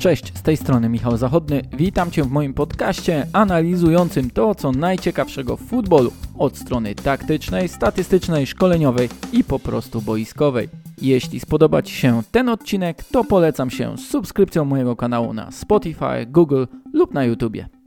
Cześć, z tej strony Michał Zachodny. Witam Cię w moim podcaście analizującym to, co najciekawszego w futbolu od strony taktycznej, statystycznej, szkoleniowej i po prostu boiskowej. Jeśli spodoba Ci się ten odcinek, to polecam się subskrypcją mojego kanału na Spotify, Google lub na YouTubie.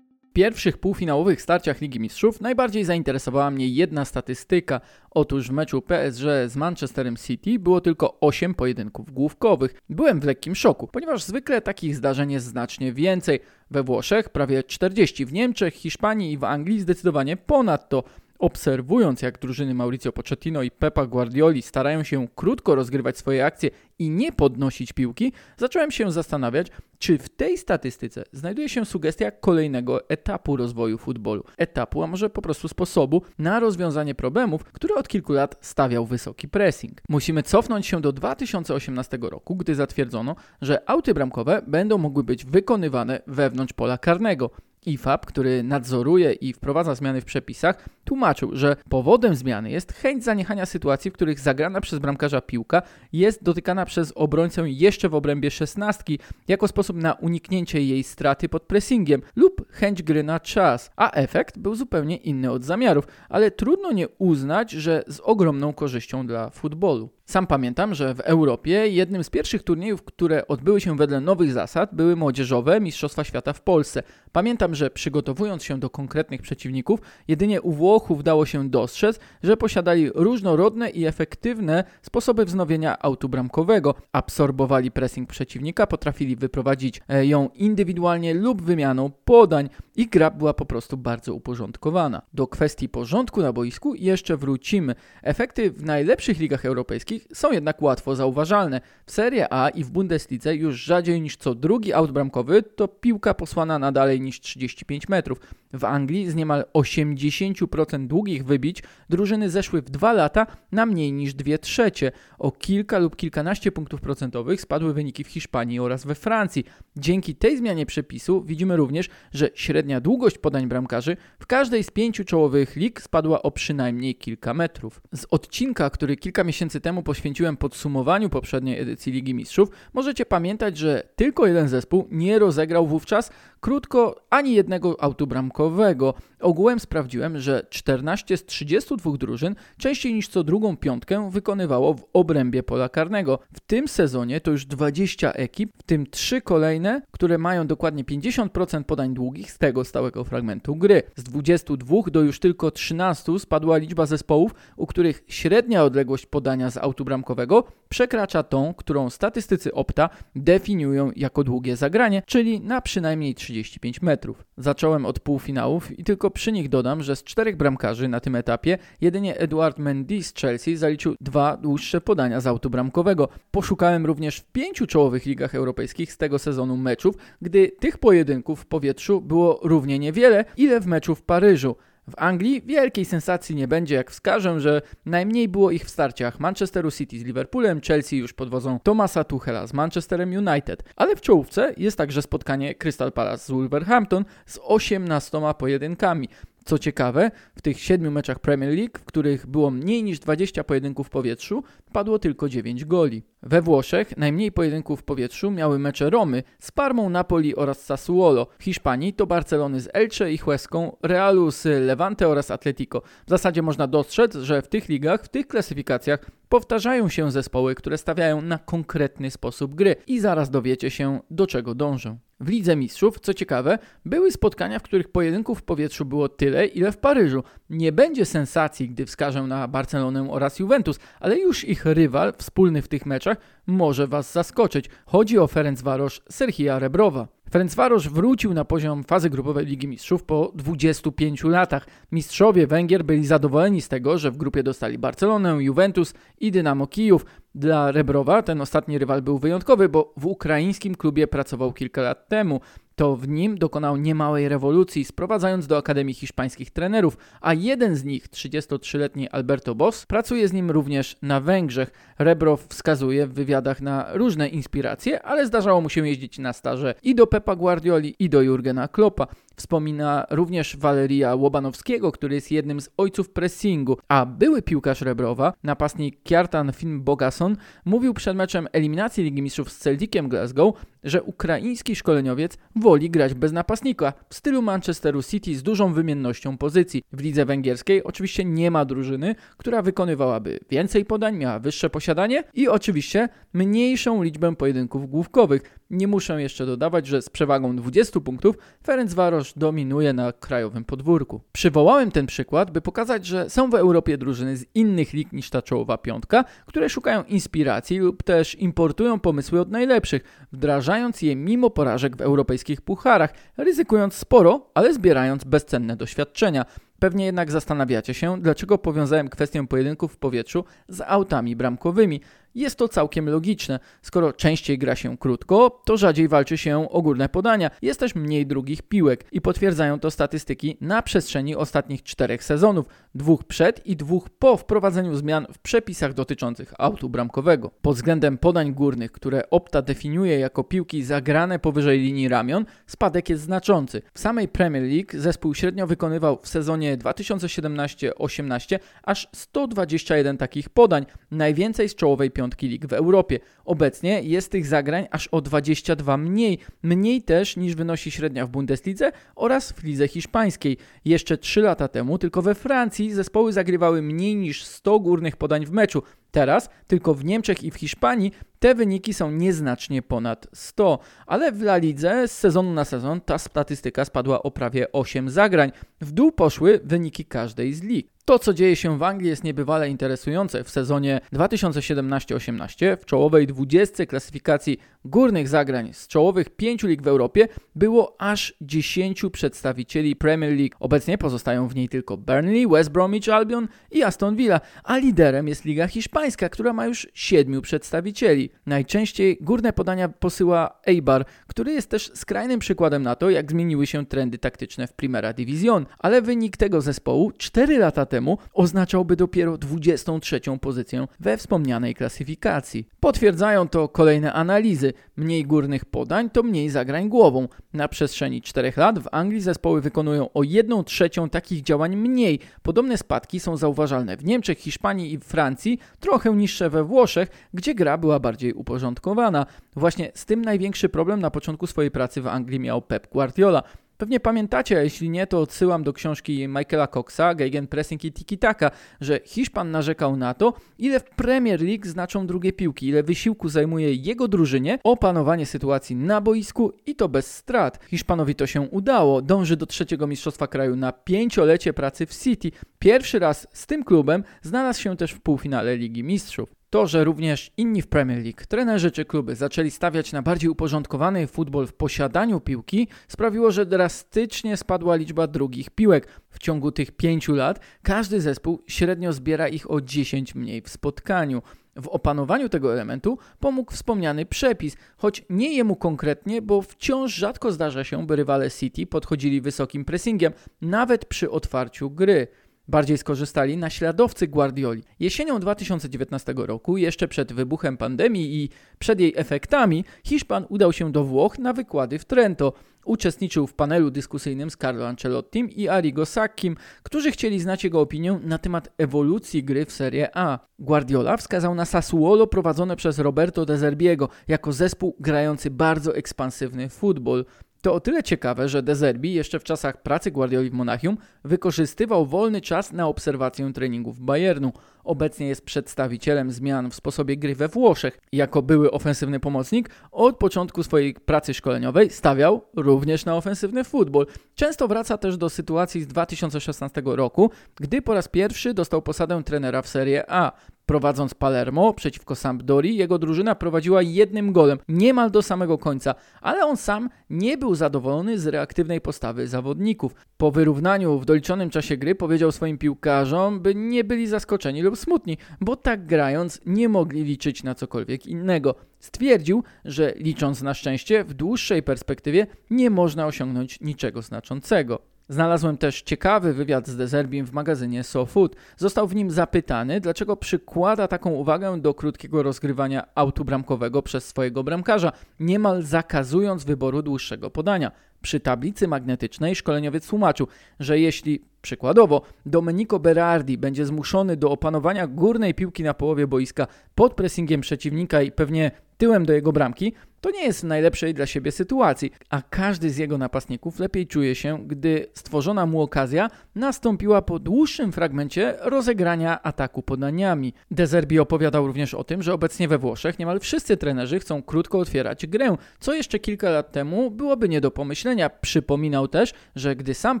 Pierwszych półfinałowych starciach Ligi Mistrzów najbardziej zainteresowała mnie jedna statystyka. Otóż w meczu PSG z Manchesterem City było tylko 8 pojedynków główkowych. Byłem w lekkim szoku, ponieważ zwykle takich zdarzeń jest znacznie więcej. We Włoszech prawie 40, w Niemczech, Hiszpanii i w Anglii zdecydowanie ponad to. Obserwując jak drużyny Mauricio Pochettino i Pepa Guardioli starają się krótko rozgrywać swoje akcje i nie podnosić piłki, zacząłem się zastanawiać, czy w tej statystyce znajduje się sugestia kolejnego etapu rozwoju futbolu. Etapu, a może po prostu sposobu na rozwiązanie problemów, które od kilku lat stawiał wysoki pressing. Musimy cofnąć się do 2018 roku, gdy zatwierdzono, że auty bramkowe będą mogły być wykonywane wewnątrz pola karnego. IFAB, który nadzoruje i wprowadza zmiany w przepisach, tłumaczył, że powodem zmiany jest chęć zaniechania sytuacji, w których zagrana przez bramkarza piłka jest dotykana przez obrońcę jeszcze w obrębie szesnastki, jako sposób na uniknięcie jej straty pod pressingiem lub chęć gry na czas, a efekt był zupełnie inny od zamiarów, ale trudno nie uznać, że z ogromną korzyścią dla futbolu. Sam pamiętam, że w Europie jednym z pierwszych turniejów, które odbyły się wedle nowych zasad, były młodzieżowe Mistrzostwa Świata w Polsce. Pamiętam, że przygotowując się do konkretnych przeciwników, jedynie u Włochów dało się dostrzec, że posiadali różnorodne i efektywne sposoby wznowienia autu bramkowego. Absorbowali pressing przeciwnika, potrafili wyprowadzić e, ją indywidualnie lub wymianą podań i gra była po prostu bardzo uporządkowana. Do kwestii porządku na boisku jeszcze wrócimy. Efekty w najlepszych ligach europejskich są jednak łatwo zauważalne. W Serie A i w Bundeslidze już rzadziej niż co drugi aut bramkowy to piłka posłana na dalej niż 35 metrów. W Anglii z niemal 80% długich wybić drużyny zeszły w dwa lata na mniej niż 2 trzecie. O kilka lub kilkanaście punktów procentowych spadły wyniki w Hiszpanii oraz we Francji. Dzięki tej zmianie przepisu widzimy również, że średnia długość podań bramkarzy w każdej z pięciu czołowych lig spadła o przynajmniej kilka metrów. Z odcinka, który kilka miesięcy temu poświęciłem podsumowaniu poprzedniej edycji Ligi Mistrzów, możecie pamiętać, że tylko jeden zespół nie rozegrał wówczas krótko ani jednego autu bramkowego. Ogółem sprawdziłem, że 14 z 32 drużyn częściej niż co drugą piątkę wykonywało w obrębie pola karnego. W tym sezonie to już 20 ekip, w tym 3 kolejne, które mają dokładnie 50% podań długich z tego stałego fragmentu gry. Z 22 do już tylko 13 spadła liczba zespołów, u których średnia odległość podania z autu bramkowego przekracza tą, którą statystycy Opta definiują jako długie zagranie, czyli na przynajmniej 35 metrów. Zacząłem od półfinałów i tylko przy nich dodam, że z czterech bramkarzy na tym etapie jedynie Eduard Mendy z Chelsea zaliczył dwa dłuższe podania z autu bramkowego. Poszukałem również w pięciu czołowych ligach europejskich z tego sezonu meczów, gdy tych pojedynków w powietrzu było równie niewiele, ile w meczu w Paryżu. W Anglii wielkiej sensacji nie będzie, jak wskażę, że najmniej było ich w starciach Manchesteru City z Liverpoolem, Chelsea już pod wodzą Thomasa Tuchela z Manchesterem United, ale w czołówce jest także spotkanie Crystal Palace z Wolverhampton z 18 pojedynkami. Co ciekawe, w tych siedmiu meczach Premier League, w których było mniej niż 20 pojedynków w powietrzu, padło tylko 9 goli. We Włoszech najmniej pojedynków w powietrzu miały mecze Romy z Parmą, Napoli oraz Sassuolo. W Hiszpanii to Barcelony z Elche i Hueską, Realu z Levante oraz Atletico. W zasadzie można dostrzec, że w tych ligach, w tych klasyfikacjach powtarzają się zespoły, które stawiają na konkretny sposób gry i zaraz dowiecie się, do czego dążą. W Lidze Mistrzów, co ciekawe, były spotkania, w których pojedynków w powietrzu było tyle, ile w Paryżu. Nie będzie sensacji, gdy wskażę na Barcelonę oraz Juventus, ale już ich rywal, wspólny w tych meczach, może Was zaskoczyć. Chodzi o Ferencvaros Serhija Rebrowa. Ferencvaros wrócił na poziom fazy grupowej Ligi Mistrzów po 25 latach. Mistrzowie Węgier byli zadowoleni z tego, że w grupie dostali Barcelonę, Juventus i Dynamo Kijów. Dla Rebrowa ten ostatni rywal był wyjątkowy, bo w ukraińskim klubie pracował kilka lat temu to w nim dokonał niemałej rewolucji, sprowadzając do Akademii Hiszpańskich trenerów, a jeden z nich, 33-letni Alberto Boss, pracuje z nim również na Węgrzech. Rebrow wskazuje w wywiadach na różne inspiracje, ale zdarzało mu się jeździć na staże i do Pepa Guardioli, i do Jurgena Kloppa. Wspomina również Waleria Łobanowskiego, który jest jednym z ojców pressingu, a były piłkarz Rebrowa, napastnik Kjartan Film Bogason, mówił przed meczem eliminacji Ligi Mistrzów z Celticiem Glasgow, że ukraiński szkoleniowiec woli grać bez napastnika w stylu Manchesteru City z dużą wymiennością pozycji. W lidze węgierskiej oczywiście nie ma drużyny, która wykonywałaby więcej podań, miała wyższe posiadanie i oczywiście mniejszą liczbę pojedynków główkowych. Nie muszę jeszcze dodawać, że z przewagą 20 punktów Ferencvaros dominuje na krajowym podwórku. Przywołałem ten przykład, by pokazać, że są w Europie drużyny z innych lig niż ta czołowa piątka, które szukają inspiracji lub też importują pomysły od najlepszych, wdrażając je mimo porażek w europejskich pucharach, ryzykując sporo, ale zbierając bezcenne doświadczenia. Pewnie jednak zastanawiacie się, dlaczego powiązałem kwestię pojedynków w powietrzu z autami bramkowymi. Jest to całkiem logiczne. Skoro częściej gra się krótko, to rzadziej walczy się o górne podania. Jest też mniej drugich piłek i potwierdzają to statystyki na przestrzeni ostatnich czterech sezonów, dwóch przed i dwóch po wprowadzeniu zmian w przepisach dotyczących autu bramkowego. Pod względem podań górnych, które Opta definiuje jako piłki zagrane powyżej linii ramion, spadek jest znaczący. W samej Premier League zespół średnio wykonywał w sezonie 2017-18 aż 121 takich podań, najwięcej z czołowej piątki lig w Europie. Obecnie jest tych zagrań aż o 22 mniej, mniej też niż wynosi średnia w Bundeslidze oraz w lidze hiszpańskiej. Jeszcze 3 lata temu tylko we Francji zespoły zagrywały mniej niż 100 górnych podań w meczu. Teraz tylko w Niemczech i w Hiszpanii te wyniki są nieznacznie ponad 100, ale w La Lidze z sezonu na sezon ta statystyka spadła o prawie 8 zagrań. W dół poszły wyniki każdej z lig. To, co dzieje się w Anglii, jest niebywale interesujące. W sezonie 2017-18 w czołowej 20 klasyfikacji górnych zagrań z czołowych 5 lig w Europie było aż 10 przedstawicieli Premier League. Obecnie pozostają w niej tylko Burnley, West Bromwich Albion i Aston Villa, a liderem jest Liga Hiszpańska, która ma już 7 przedstawicieli. Najczęściej górne podania posyła Eibar, który jest też skrajnym przykładem na to, jak zmieniły się trendy taktyczne w Primera Division, ale wynik tego zespołu 4 lata temu oznaczałby dopiero 23 pozycję we wspomnianej klasyfikacji. Potwierdzają to kolejne analizy. Mniej górnych podań to mniej zagrań głową. Na przestrzeni 4 lat w Anglii zespoły wykonują o 1 trzecią takich działań mniej. Podobne spadki są zauważalne w Niemczech, Hiszpanii i Francji, trochę niższe we Włoszech, gdzie gra była bardziej uporządkowana. Właśnie z tym największy problem na początku swojej pracy w Anglii miał Pep Guardiola. Pewnie pamiętacie, a jeśli nie, to odsyłam do książki Michaela Coxa, Pressing i Tiki Taka, że Hiszpan narzekał na to, ile w Premier League znaczą drugie piłki, ile wysiłku zajmuje jego drużynie opanowanie sytuacji na boisku i to bez strat. Hiszpanowi to się udało, dąży do trzeciego mistrzostwa kraju na pięciolecie pracy w City. Pierwszy raz z tym klubem znalazł się też w półfinale Ligi Mistrzów. To, że również inni w Premier League, trenerzy czy kluby zaczęli stawiać na bardziej uporządkowany futbol w posiadaniu piłki, sprawiło, że drastycznie spadła liczba drugich piłek. W ciągu tych pięciu lat każdy zespół średnio zbiera ich o 10 mniej w spotkaniu. W opanowaniu tego elementu pomógł wspomniany przepis, choć nie jemu konkretnie, bo wciąż rzadko zdarza się, by rywale City podchodzili wysokim pressingiem, nawet przy otwarciu gry. Bardziej skorzystali naśladowcy Guardioli. Jesienią 2019 roku, jeszcze przed wybuchem pandemii i przed jej efektami, Hiszpan udał się do Włoch na wykłady w Trento. Uczestniczył w panelu dyskusyjnym z Carlo Ancelottim i Arrigo Sacchim, którzy chcieli znać jego opinię na temat ewolucji gry w Serie A. Guardiola wskazał na Sassuolo prowadzone przez Roberto De Zerbiego jako zespół grający bardzo ekspansywny futbol. To o tyle ciekawe, że De Zerbi jeszcze w czasach pracy Guardioli w Monachium wykorzystywał wolny czas na obserwację treningów Bayernu. Obecnie jest przedstawicielem zmian w sposobie gry we Włoszech. Jako były ofensywny pomocnik, od początku swojej pracy szkoleniowej stawiał również na ofensywny futbol. Często wraca też do sytuacji z 2016 roku, gdy po raz pierwszy dostał posadę trenera w Serie A. Prowadząc Palermo przeciwko Sampdori, jego drużyna prowadziła jednym golem, niemal do samego końca, ale on sam nie był zadowolony z reaktywnej postawy zawodników. Po wyrównaniu w doliczonym czasie gry powiedział swoim piłkarzom, by nie byli zaskoczeni lub smutni, bo tak grając nie mogli liczyć na cokolwiek innego. Stwierdził, że licząc na szczęście, w dłuższej perspektywie nie można osiągnąć niczego znaczącego. Znalazłem też ciekawy wywiad z Dezerbim w magazynie SoFood. Został w nim zapytany, dlaczego przykłada taką uwagę do krótkiego rozgrywania autu bramkowego przez swojego bramkarza, niemal zakazując wyboru dłuższego podania. Przy tablicy magnetycznej szkoleniowiec tłumaczył, że jeśli przykładowo Domenico Berardi będzie zmuszony do opanowania górnej piłki na połowie boiska pod pressingiem przeciwnika i pewnie tyłem do jego bramki, to nie jest w najlepszej dla siebie sytuacji, a każdy z jego napastników lepiej czuje się, gdy stworzona mu okazja nastąpiła po dłuższym fragmencie rozegrania ataku podaniami. De Zerbi opowiadał również o tym, że obecnie we Włoszech niemal wszyscy trenerzy chcą krótko otwierać grę, co jeszcze kilka lat temu byłoby nie do pomyślenia. Przypominał też, że gdy sam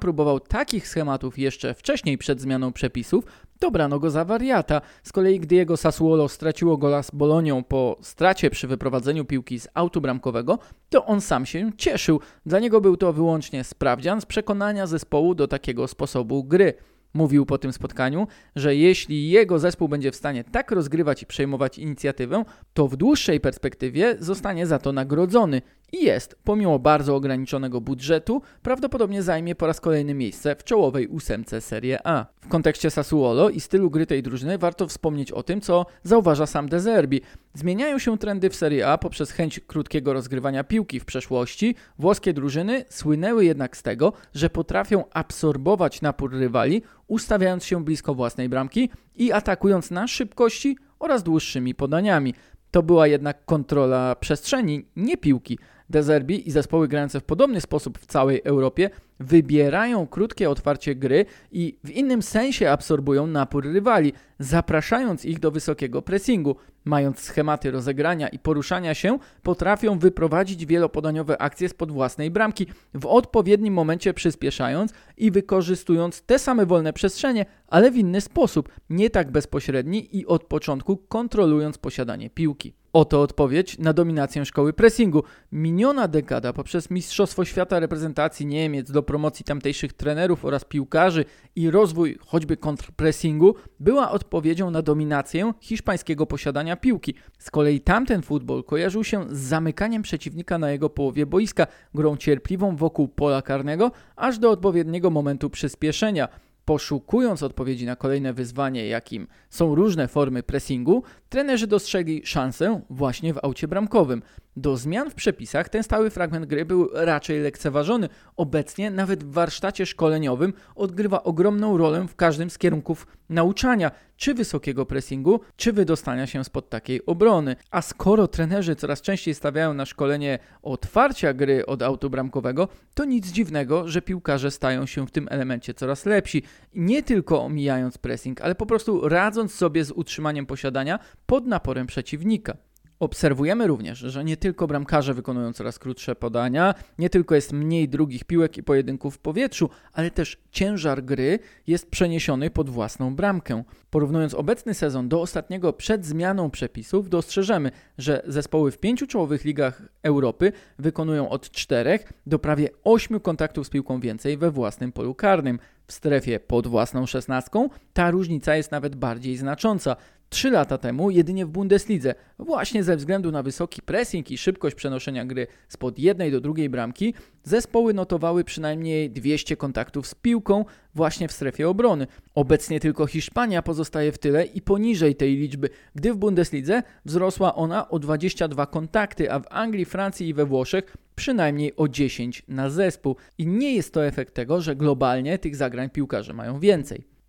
próbował takich schematów jeszcze wcześniej przed zmianą przepisów, to brano go za wariata. Z kolei gdy jego Sassuolo straciło gola z Bolonią po stracie przy wyprowadzeniu piłki z autu bramkowego, to on sam się cieszył. Dla niego był to wyłącznie sprawdzian z przekonania zespołu do takiego sposobu gry. Mówił po tym spotkaniu, że jeśli jego zespół będzie w stanie tak rozgrywać i przejmować inicjatywę, to w dłuższej perspektywie zostanie za to nagrodzony. I jest, pomimo bardzo ograniczonego budżetu, prawdopodobnie zajmie po raz kolejny miejsce w czołowej ósemce Serie A. W kontekście Sassuolo i stylu gry tej drużyny warto wspomnieć o tym, co zauważa sam De Zerbi. Zmieniają się trendy w Serie A poprzez chęć krótkiego rozgrywania piłki w przeszłości. Włoskie drużyny słynęły jednak z tego, że potrafią absorbować napór rywali, ustawiając się blisko własnej bramki i atakując na szybkości oraz dłuższymi podaniami. To była jednak kontrola przestrzeni, nie piłki. Dezerbi i zespoły grające w podobny sposób w całej Europie wybierają krótkie otwarcie gry i w innym sensie absorbują napór rywali, zapraszając ich do wysokiego pressingu. Mając schematy rozegrania i poruszania się, potrafią wyprowadzić wielopodaniowe akcje spod własnej bramki, w odpowiednim momencie przyspieszając i wykorzystując te same wolne przestrzenie, ale w inny sposób, nie tak bezpośredni i od początku kontrolując posiadanie piłki. Oto odpowiedź na dominację szkoły pressingu. Miniona dekada poprzez Mistrzostwo Świata reprezentacji Niemiec do promocji tamtejszych trenerów oraz piłkarzy i rozwój choćby kontrpressingu była odpowiedzią na dominację hiszpańskiego posiadania piłki. Z kolei tamten futbol kojarzył się z zamykaniem przeciwnika na jego połowie boiska, grą cierpliwą wokół pola karnego, aż do odpowiedniego momentu przyspieszenia. Poszukując odpowiedzi na kolejne wyzwanie, jakim są różne formy pressingu, trenerzy dostrzegli szansę właśnie w aucie bramkowym. Do zmian w przepisach ten stały fragment gry był raczej lekceważony. Obecnie nawet w warsztacie szkoleniowym odgrywa ogromną rolę w każdym z kierunków nauczania, czy wysokiego pressingu, czy wydostania się spod takiej obrony. A skoro trenerzy coraz częściej stawiają na szkolenie otwarcia gry od autu bramkowego, to nic dziwnego, że piłkarze stają się w tym elemencie coraz lepsi. Nie tylko omijając pressing, ale po prostu radząc sobie z utrzymaniem posiadania pod naporem przeciwnika. Obserwujemy również, że nie tylko bramkarze wykonują coraz krótsze podania, nie tylko jest mniej drugich piłek i pojedynków w powietrzu, ale też ciężar gry jest przeniesiony pod własną bramkę. Porównując obecny sezon do ostatniego przed zmianą przepisów, dostrzeżemy, że zespoły w pięciu czołowych ligach Europy wykonują od czterech do prawie ośmiu kontaktów z piłką więcej we własnym polu karnym. W strefie pod własną szesnastką ta różnica jest nawet bardziej znacząca. Trzy lata temu jedynie w Bundeslidze, właśnie ze względu na wysoki pressing i szybkość przenoszenia gry spod jednej do drugiej bramki, zespoły notowały przynajmniej 200 kontaktów z piłką właśnie w strefie obrony. Obecnie tylko Hiszpania pozostaje w tyle i poniżej tej liczby, gdy w Bundeslidze wzrosła ona o 22 kontakty, a w Anglii, Francji i we Włoszech przynajmniej o 10 na zespół. I nie jest to efekt tego, że globalnie tych zagrań piłkarze mają więcej.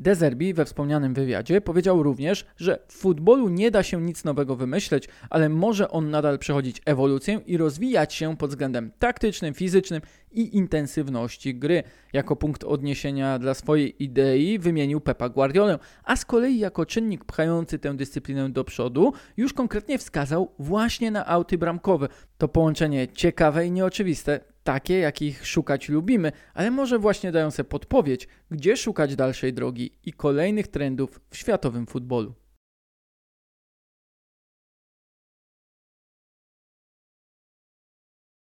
Dezerbi we wspomnianym wywiadzie powiedział również, że w futbolu nie da się nic nowego wymyśleć, ale może on nadal przechodzić ewolucję i rozwijać się pod względem taktycznym, fizycznym i intensywności gry. Jako punkt odniesienia dla swojej idei wymienił Pepa Guardiolę, a z kolei jako czynnik pchający tę dyscyplinę do przodu już konkretnie wskazał właśnie na auty bramkowe. To połączenie ciekawe i nieoczywiste, takie jakich szukać lubimy, ale może właśnie dają podpowiedź, gdzie szukać dalszej drogi i kolejnych trendów w światowym futbolu.